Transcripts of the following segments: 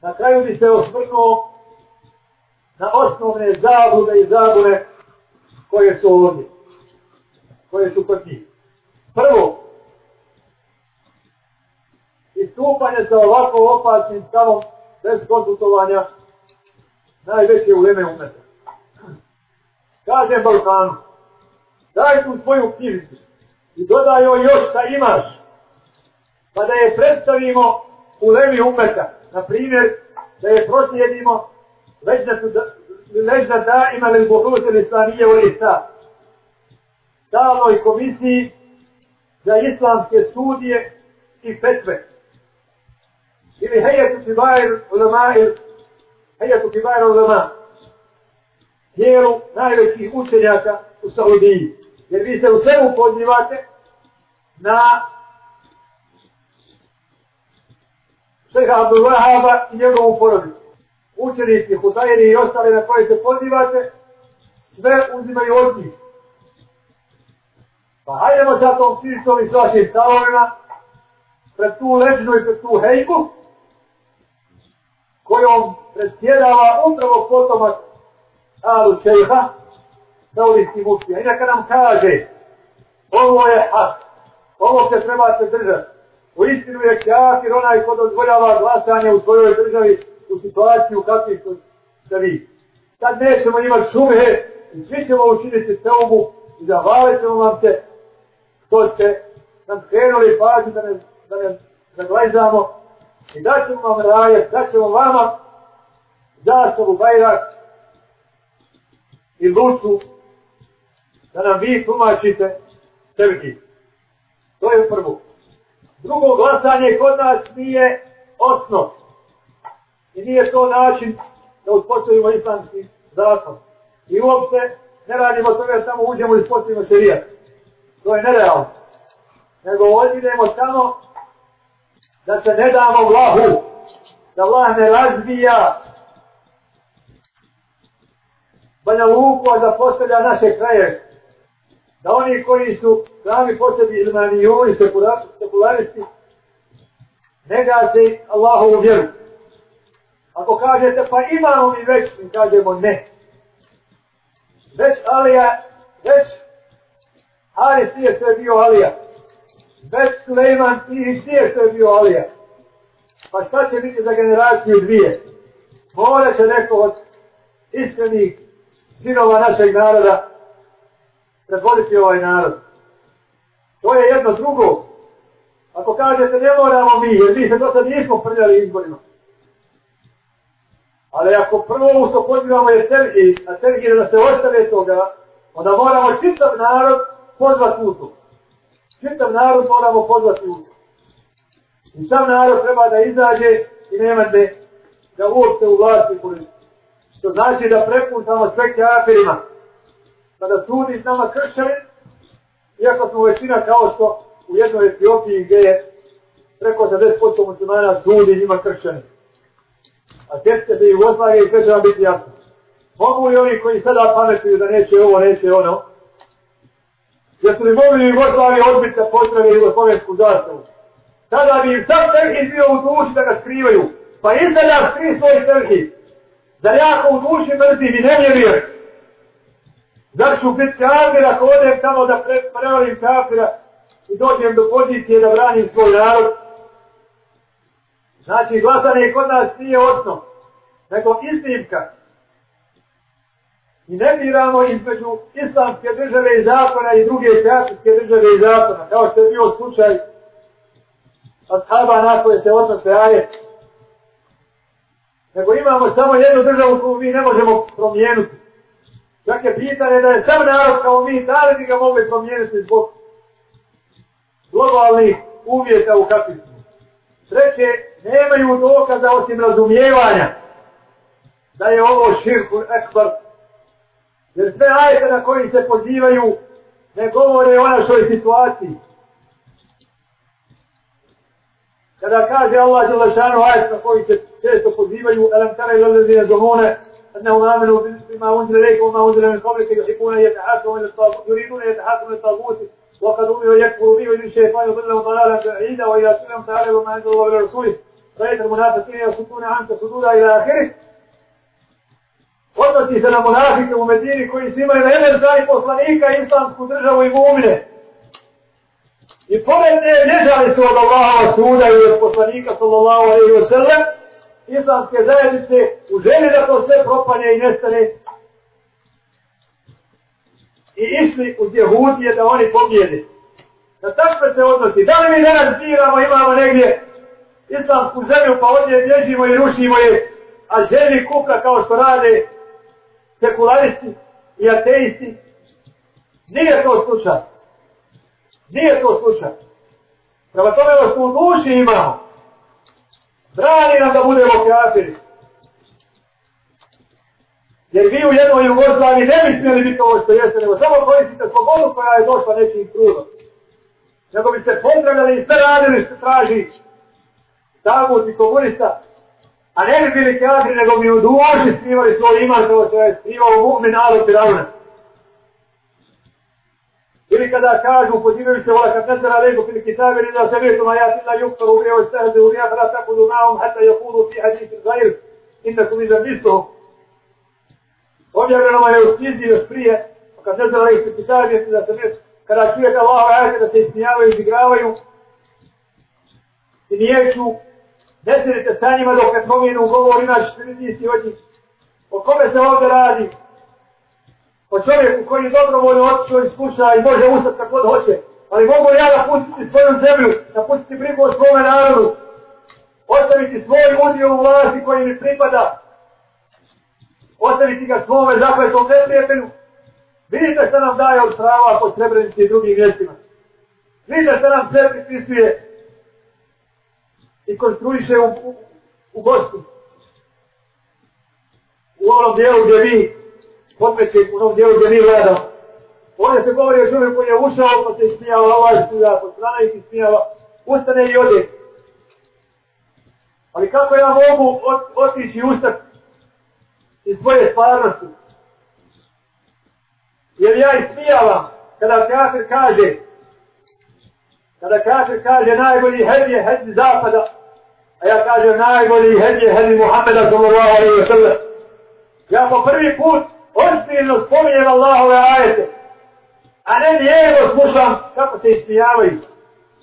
Na kraju bi se osvrnuo na osnovne zabude i zabune koje su ovdje. Koje su kod njih. Prvo, istupanje sa ovako opasnim stavom bez konsultovanja najveće uleme umeta. Kaže Balkanu, daj tu svoju knjižicu i dodaj joj još šta imaš, pa da je predstavimo u umeta. Na primjer, da je proslijedimo ležda da ima li bohruze islamije u lista. Stalnoj komisiji za islamske studije i fetve. Ili hejetu kibair ulema ili hejetu kibair ulema. Tijelu najvećih učenjaka u Saudiji. Jer vi se u svemu pozivate na šeha Abdul Wahaba i njegovu porodicu. Učenici, Husajeri i ostale na koje se pozivate, sve uzimaju od njih. Pa hajdemo sa tom pričom i s vašim stavovima pred tu ležnu i pred tu hejku kojom predsjedava upravo potomak Alu Čeha, Saulijski muftija. I neka nam kaže, ovo je hak, ovo se trebate držati. U istinu je kafir onaj ko dozvoljava glasanje u svojoj državi u situaciju kakvi su se vi. Sad nećemo imati šume i svi ćemo učiniti teobu i zahvalit ćemo vam se što ste nam krenuli pažnju da ne, da ne zaglezamo i da ćemo vam rajet, da ćemo vama zastavu bajrak i lucu da nam vi tumačite tevki. To je prvo. Drugo glasanje kod nas nije osnov. I nije to način da uspostavimo islamski zakon. I uopšte ne radimo toga da samo uđemo i uspostavimo šerijat. To je nerealno. Nego odidemo samo da se ne damo vlahu. Da vlah ne razbija Banja Luku, a da postavlja naše kraje. Da oni koji su sami po sebi ilmanijuni, sekularisti, ne gaze Allahovu vjeru. Ako kažete, pa imamo mi već, mi kažemo ne. Već Alija, već Haris nije što je bio Alija. Već Suleiman nije što je bio Alija. Pa šta će biti za generaciju dvije? Mora će neko od iskrenih sinova našeg naroda predvoditi ovaj narod. To je jedno drugo. Ako kažete ne moramo mi, jer mi se do sad nismo prljali izborima. Ali ako prvo u što pozivamo je Sergij, a Sergij da se ostave toga, onda moramo čitav narod pozvati u to. Čitav narod moramo pozvati u to. I sam narod treba da izađe i nemate da uopšte u vlasti politike. Što znači da prepuštamo sve kafirima. Kada sudi s nama kršćani, iako smo većina kao što u jednoj Etiopiji gdje je preko 80% muslimana sudi njima kršćani. A tjeste da Jugoslavije i sve će vam biti jasno. Mogu li oni koji sada pametuju da neće ovo, neće ono? Jesu li mogli Jugoslavije odbiti da potrebe Jugoslovensku zastavu? Tada bi im sam terhid bio u duši da ga skrivaju. Pa izdaljaš tri svoj terhid. Zar jako u duši mrzim i ne vjerujem? Zar ću biti kafir ako odem tamo da prevarim kafira i dođem do pozicije da branim svoj narod? Znači, glasanje kod nas nije osnov, nego iznimka. I ne biramo između islamske države i zakona i druge kafirske države i zakona, kao što je bio slučaj ashaba na koje se odnose ajet. Nego imamo samo jednu državu koju mi ne možemo promijenuti. Dakle, Čak je pitanje da je sam narod kao mi, da li bi ga mogli promijeniti zbog globalnih uvjeta u kakvi. Treće, nemaju dokaza osim razumijevanja da je ovo širku ekbar. Jer sve ajete na koji se pozivaju ne govore o našoj situaciji. Kada kaže Allah Đelešanu ajet na koji se često pozivaju, elem tara ila domone, أنه امنوا بما أنزل إليك وما أنزل من قبلك يحبون أن يتحاكموا إلى الطاغوت يريدون أن يتحاكموا إلى الطاغوت وقد امنوا يكفروا به ويريد الشيطان يضلهم ضلالا بعيدا والى سلم تعالى وما أنزل الله لرسوله رأيت المنافقين يصدون عنك صدودا إلى آخره Odnosi se na monahike u Medini koji su imali na jedan zaj poslanika islamsku državu i mumine. I pored ne, ne žali su od Allahova suda i od poslanika sallallahu alaihi wa sallam, islamske zajednice u želji da to sve propane i nestane i išli uz Jehudije da oni pobjede. Na takve se odnosi. Da li mi danas biramo, imamo negdje islamsku zemlju, pa ovdje bježimo i rušimo je, a želi kuka kao što rade sekularisti i ateisti? Nije to slučaj. Nije to slučaj. Prema tome ovo što u duši imamo, brani nam da budemo kafiri. Jer vi u jednoj Jugoslavi ne bi smjeli biti ovo što jeste, nego samo koristite slobodu koja je došla nečim trudom. Nego bi se pozdravljali i sve radili što traži Davut i komunista, a ne bi bili kafiri, nego bi u duši snimali svoj iman kao što je snimao u mu'min Alu Firavuna. Ili kada kažu, pozivaju se vola kad nezara lego fil kitabe, da se vjetu ma jati la yuktaru u o stehde u rijah, la takudu naum, hata jakudu fi hadisi zahir, innakum iza misto. Objavljeno je u knjizi još prije, kad nezara lego fil kitabe, li da se vjetu, kada čujete Allah ajte da se ismijavaju, izigravaju, i nijeću, ne sjedite sa njima dok ne promijenu govor, imaš nisi od njih. O kome se ovdje radi? O čovjeku koji je dobrovoljno otišao i sluša i može ustati kako god hoće. Ali mogu ja da pustiti svoju zemlju, da pustiti brigu o svome narodu, ostaviti svoj udio u vlasti koji mi pripada, ostaviti ga svome zakletom neprijatelju. Vidite što nam daje od prava po Srebrenici i drugim mjestima. Vidite što nam sve pripisuje i konstruiše u, u, u gostu. U onom dijelu gdje vi potmeće, u onom dijelu gdje mi gledamo. Ovdje se govori o čovjeku koji je ušao, pa se ismijava, ovaj stuja, pa strana i smijava, ustane i ode. Ali kako ja mogu ot, otići i ustati iz svoje stvarnosti? Jer ja ismijavam kada kafir kaže, kada kafir kaže najbolji hed je hed zapada, A ja kažem najbolji hedi je hedi Muhammeda sallallahu alaihi wa sallam. Ja po prvi put ozbiljno spominjem Allahove ajete. A ne lijevo slušam kako se ismijavaju.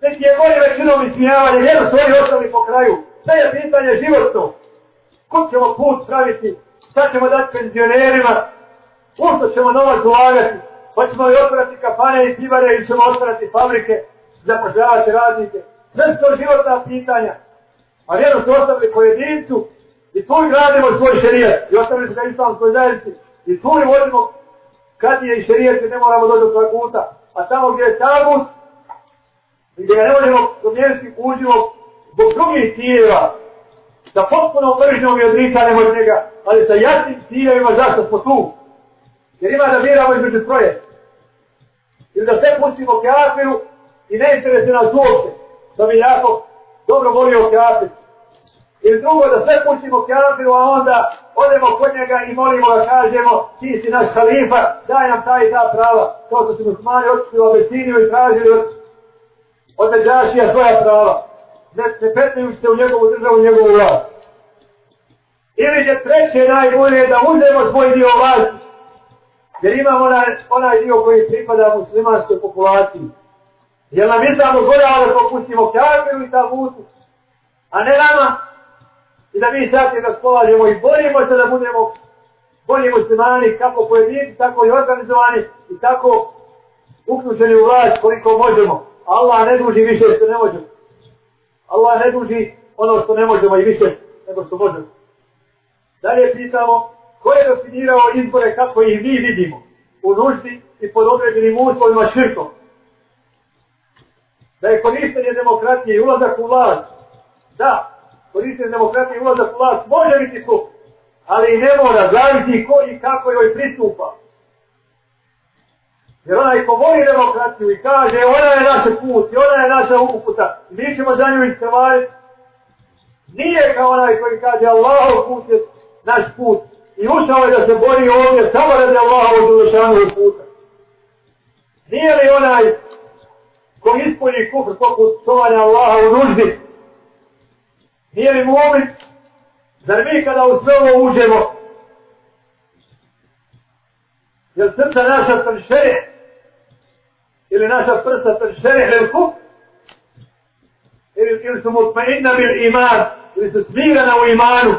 Neki je bolje većinom ismijavanje, vjeru svoji ostali po kraju. Sve je pitanje životno. Kud ćemo put praviti? Šta ćemo dati penzionerima? Ušto ćemo novac ulagati? Hoćemo li otvorati kafane i pivare ili ćemo otvorati fabrike? Zapošljavati radnike? Sve su to životna pitanja. A vjeru su ostavili pojedincu i tu gradimo svoj šerijat. I ostavili su ga islamskoj zajednici. I tu i vodimo kad je i šerijat ne moramo doći do svojeg puta. A tamo gdje je tabut, gdje ga ne možemo domjenski uđivo zbog drugih ciljeva, sa potpuno mržnjom i odricanjem od njega, ali sa jasnim ciljevima zašto smo tu. Jer ima da biramo između troje. Ili da sve pustimo kafiru i ne interesuje nas uopće. Da mi jako dobro volio kafir. Jer drugo da sve pustimo kafiru, a onda odemo kod njega i molimo da kažemo ti si naš halifa, daj nam taj i ta prava. Kao što su musmani otišli u Abesiniju i tražili od, od Međašija svoja prava. Ne, ne petnujući se u njegovu državu, u njegovu vlast. Ili je treće najbolje da uzemo svoj dio vlasti. Jer imamo onaj, onaj dio koji pripada muslimanskoj populaciji. Jer nam islam dozvoljava da popustimo kafiru i tabutu, a ne nama. I da mi sad raspolažemo i borimo se da budemo bolji muslimani, kako pojedinci, tako i organizovani i tako uključeni u vlast koliko možemo. Allah ne duži više što ne možemo. Allah ne duži ono što ne možemo i više nego što možemo. Dalje pitamo, ko je definirao izbore kako ih mi vidimo u nuždi i pod određenim uslovima širkom? da je korištenje demokratije i ulazak u vlast, da, korištenje demokratije ulazak u vlast može biti to, ali i ne mora, zaviti ko i kako joj pristupa. Jer onaj ko voli demokratiju i kaže ona je naš put i ona je naša uputa, mi ćemo za nju iskrvariti, nije kao onaj koji kaže Allahov put je naš put i ušao je da se bori ovdje samo radi Allahov završanog puta. Nije li onaj ko ispolji kufr poput čuvanja Allaha u nuždi Nije li mu'min? Zar mi kada u sve ovo uđemo? Jel srca naša pršere? Ili naša prsta pršere? Ili? Ili, ili su mutmainna bil iman? Ili su smirana u imanu?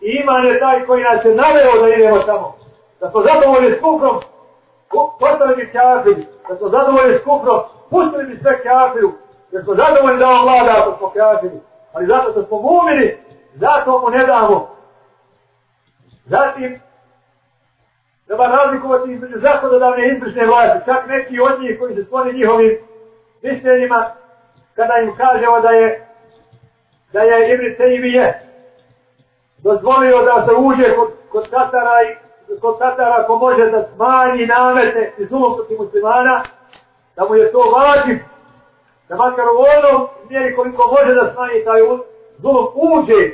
I iman je taj koji nas je naveo da idemo tamo. Da smo zadovoljni s kufrom, postali bi kafiri. Da smo zadovoljni s kufrom, pustili bi sve kafiru. Da smo zadovoljni da on vlada ako smo kafiri. Ali zato što smo mumini, zato mu ne damo. Zatim, treba razlikovati između zakonodavne i izvršne vlasti. Čak neki od njih koji se skloni njihovim mišljenjima, kada im kažemo da je da je Ibn Tejmije dozvolio da se uđe kod, kod Katara i kod Tatara ko može da smanji namete i zulom protiv muslimana, da mu je to važno da makar u onom mjeri koliko može da smanji taj zulom uđe,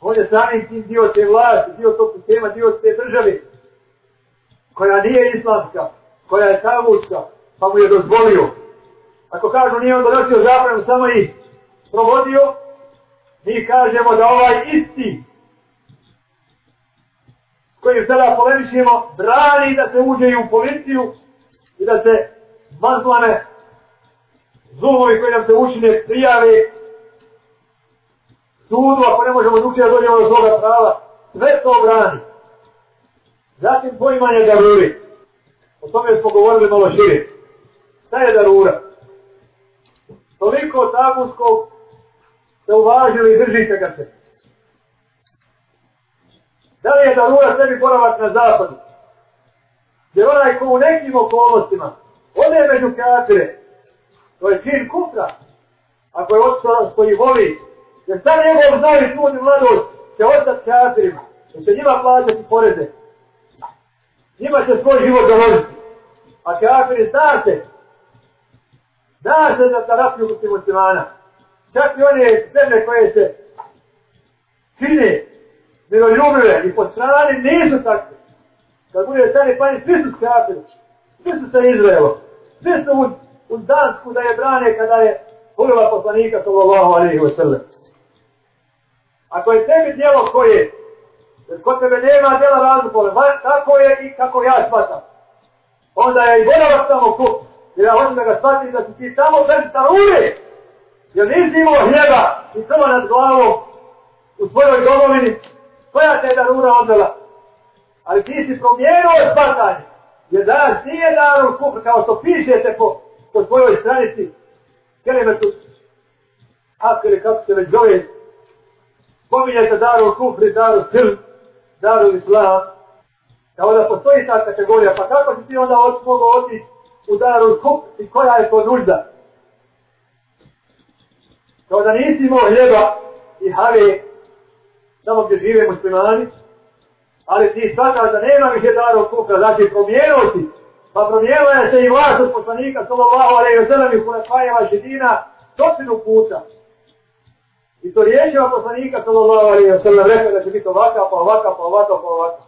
on je samim tim dio te vlasti, dio tog sistema, dio te države, koja nije islamska, koja je tavučka, pa mu je dozvolio. Ako kažu nije on donosio zapravo, samo ih provodio, mi kažemo da ovaj isti kojim sada polemišimo, brani da se uđe i u policiju i da se mazlane zumovi koji nam se učine prijave sudu, ako ne možemo drugčije da dođemo do svoga prava, sve to brani. Zatim poimanje daruri. O tome smo govorili malo šire. Šta je darura? Toliko tabuskog ste uvažili i držite ga se. Da li je darura sebi boravak na zapadu? Jer onaj ko u nekim okolnostima ode među kafire, to je čin kufra, ako je otac koji voli, jer sad njegov znaju sud i mladost će otac kafirima, jer će njima plaćati poreze. Njima će svoj život založiti. A kafiri zna se, zna se za terapiju kod muslimana. Čak i one zemlje koje se čine miroljubive i po strani nisu takve. Kad bude stani pani, svi su kafiri, Svi su sa Izraelom. Svi su u, Dansku da je brane kada je ulila poslanika sallallahu alaihi wa sallam. Ako je tebi djelo koje, jer kod tebe nema djela razlupole, tako je i kako ja shvatam. Onda je i boravak tamo kup. Jer ja hoćem da ga shvatim da si ti tamo bez tarure. Jer nisi imao hljeba i crva nad glavom u svojoj domovini, koja te je darura odvela. Ali ti si promijenuo shvatanje. Jer danas nije darur kup kao što pišete po, po svojoj stranici. Kelimetu Akere, kako se već zove. Spominjete daru kufri, daru sil. daru islam. Kao da postoji ta kategorija. Pa kako si ti onda od, mogao otići u daru kufr i koja je to nužda? Kao da nisi imao hljeba i have samo gdje žive muslimani, ali ti shvataš da nema više daru kufra, znači promijenio si, pa promijenila je se i vlast od poslanika, sallallahu alaihi wa sallam i hulefajeva židina, stotinu puta. I to riječeva poslanika, sallallahu alaihi wa sallam, rekao da će biti ovaka, pa ovaka, pa ovaka, pa ovaka.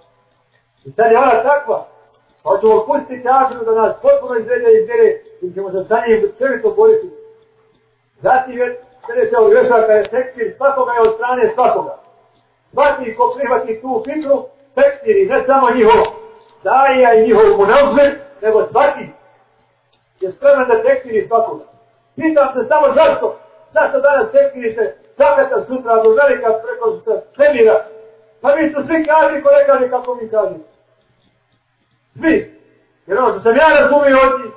I sad je ona takva, pa ćemo pustiti kafinu da nas potpuno izvede i izvede, i ćemo se za njim crvito boriti. Zatim je sljedeća od grešaka je tekstil svakoga je od strane svakoga svaki ko prihvati tu fitru, tekstiri, ne samo njihov daja i njihov munazir, nego svaki je spreman da tekstiri svakoga. Pitam se samo zašto, zašto danas tekstirite zakata sutra do velika preko svemira, pa mi su svi kaži ko ne kaži kako mi kaži. Svi. Jer ono što sam ja razumio od njih,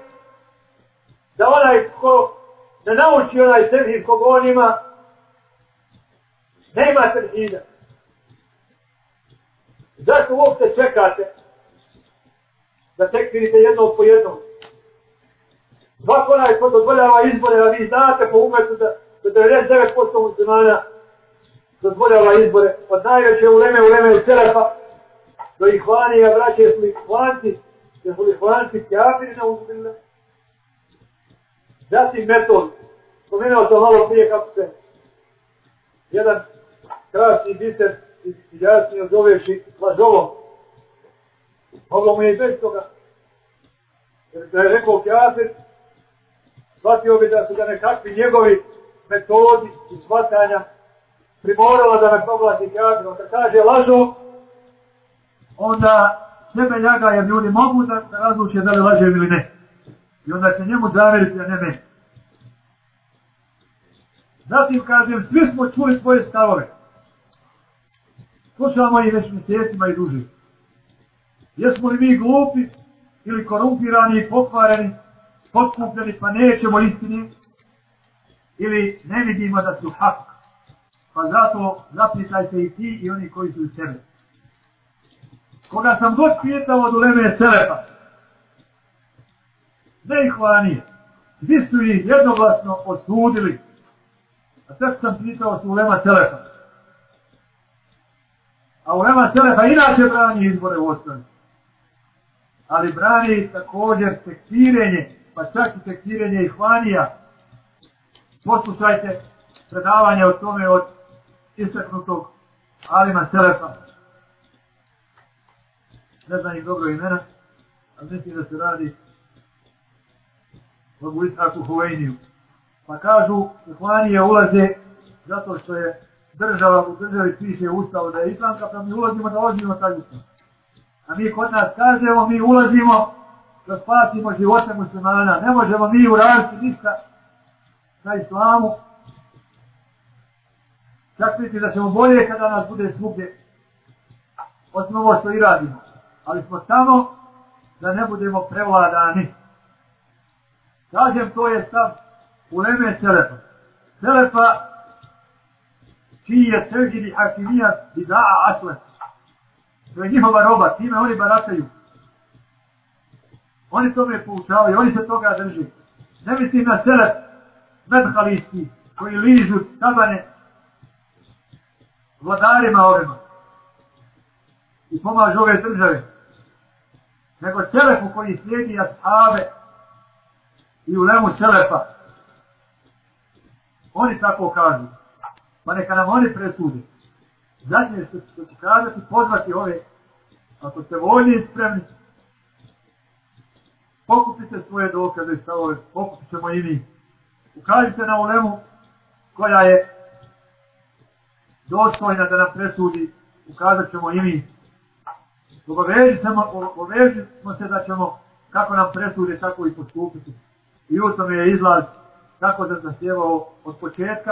da onaj ko ne nauči onaj sevhid kog on ima, ne ima. Zašto uopšte čekate da tekfirite jednog po jednom. Svako onaj ko dozvoljava izbore, a vi znate po umetu da, da 99% muslimana dozvoljava izbore od najveće uleme, uleme i selefa do ihvanija, braće, su ihvanci, jesu ihvanci kjafiri na uzbile. Zatim metod, spomenuo sam malo prije kako se jedan krasni biser i jasnije lažovom. Moglo mu je i bez toga. Jer da je rekao kjafir, shvatio bi da su ga nekakvi njegovi metodi i shvatanja primorala da me proglasi kafirom. Kad kaže lažo, onda sebe ljaga jer ljudi mogu da, da razluče da li laže ili ne. I onda će njemu zaveriti, a ne meni. Zatim kažem, svi smo čuli svoje stavove. Slušamo ih već mjesecima i dužimo. Jesmo li mi glupi ili korumpirani i pokvareni, potkupljeni pa nećemo istini ili ne vidimo da su hak. Pa zato zapitaj se i ti i oni koji su u sebe. Koga sam god pitao od uleme Selepa, ne ih vanije, svi su ih jednoglasno osudili. A sve sam pitao su ulema Selepa. A ulema Selepa inače brani izbore u osnovi. Ali brani također tekfirenje, pa čak i tekstirenje ihvanija. Poslušajte predavanje o tome od istaknutog Alima Selefa. ne znam ih dobro imena, ali mislim da se radi o Abu Huveniju. Pa kažu, Uhmanije ulaze zato što je država u državi piše ustavo da je islamka, pa mi ulazimo da ozimo taj ustav. A mi kod nas kažemo, mi ulazimo da spasimo živote muslimana. Ne možemo mi uraditi ništa na islamu. Čak misli da ćemo bolje kada nas bude svugdje. Osim ovo što i radimo ali smo tamo da ne budemo prevladani. Kažem, to je stav u Leme Selefa. Selefa, čiji je sređeni hakimija bida'a Aslan. To je njihova roba, time oni barataju. Oni tome poučavaju, oni se toga drži. Ne mislim na selep medhalisti, koji ližu tabane vladarima ovima i pomažu ove države nego selepu koji slijedi ashave i u lemu selepa. Oni tako kažu. Pa neka nam oni presudi. Zadnje što ću kazati, pozvati ove, ako ste voljni i spremni, pokupite svoje dokaze i stavove, pokupit ćemo i mi. Ukažite na ulemu koja je dostojna da nam presudi, ukazat ćemo i mi. Obavežimo smo se da ćemo, kako nam presude, tako i postupiti. I u tome je izlaz, kako da zahtjevao od početka,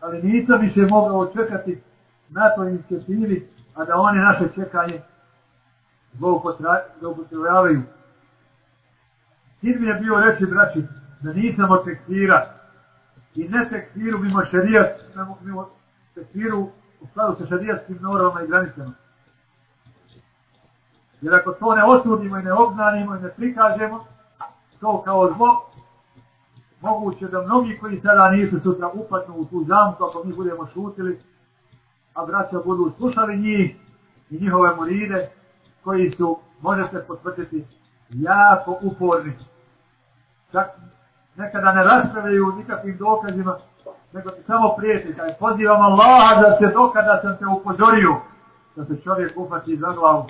ali nisam više mogao čekati na to inicijativi, a da one naše čekanje zloupotrebljavaju. Cilj mi je bio reći, braći, da nisam od tekstira i ne tekstiru mimo šarijat, mimo tekstiru u skladu sa šarijatskim normama i granicama. Jer ako to ne osudimo i ne obznanimo i ne prikažemo, to kao zlo, moguće da mnogi koji sada nisu sutra upadnu u tu zamku, ako mi budemo šutili, a braća budu slušali njih i njihove moride, koji su, možete potvrditi, jako uporni. Čak nekada ne raspravljaju nikakvim dokazima, nego ti samo prijeti, kaj pozivam Allaha da se dokada sam te upozorio, da se čovjek upati za glavu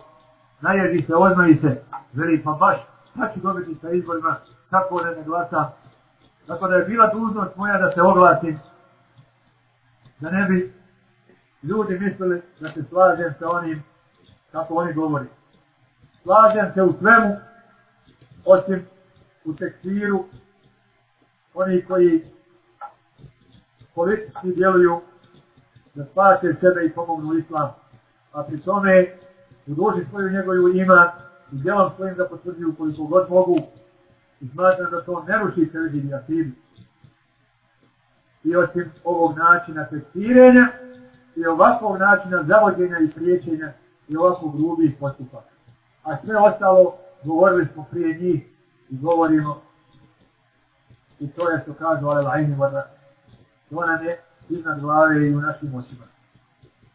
naježi se, oznoji se, veli pa baš, šta ću dobiti sa izborima, kako ne ne glasa. Tako da je bila dužnost moja da se oglasim, da ne bi ljudi mislili da se slažem sa onim kako oni govori. Slažem se u svemu, osim u tekstiru, oni koji politički djeluju da spase sebe i pomognu islam. A pri tome u duži svoju njegovu ima i djelom svojim da potvrđuju koliko god mogu i smatram da to ne ruši sredini akidu. I osim ovog načina testiranja i ovakvog načina zavođenja i priječenja i ovakvog grubih postupaka. A sve ostalo govorili smo prije njih i govorimo i to je što kažu ale lajni vada. To nam je iznad glave i u našim očima.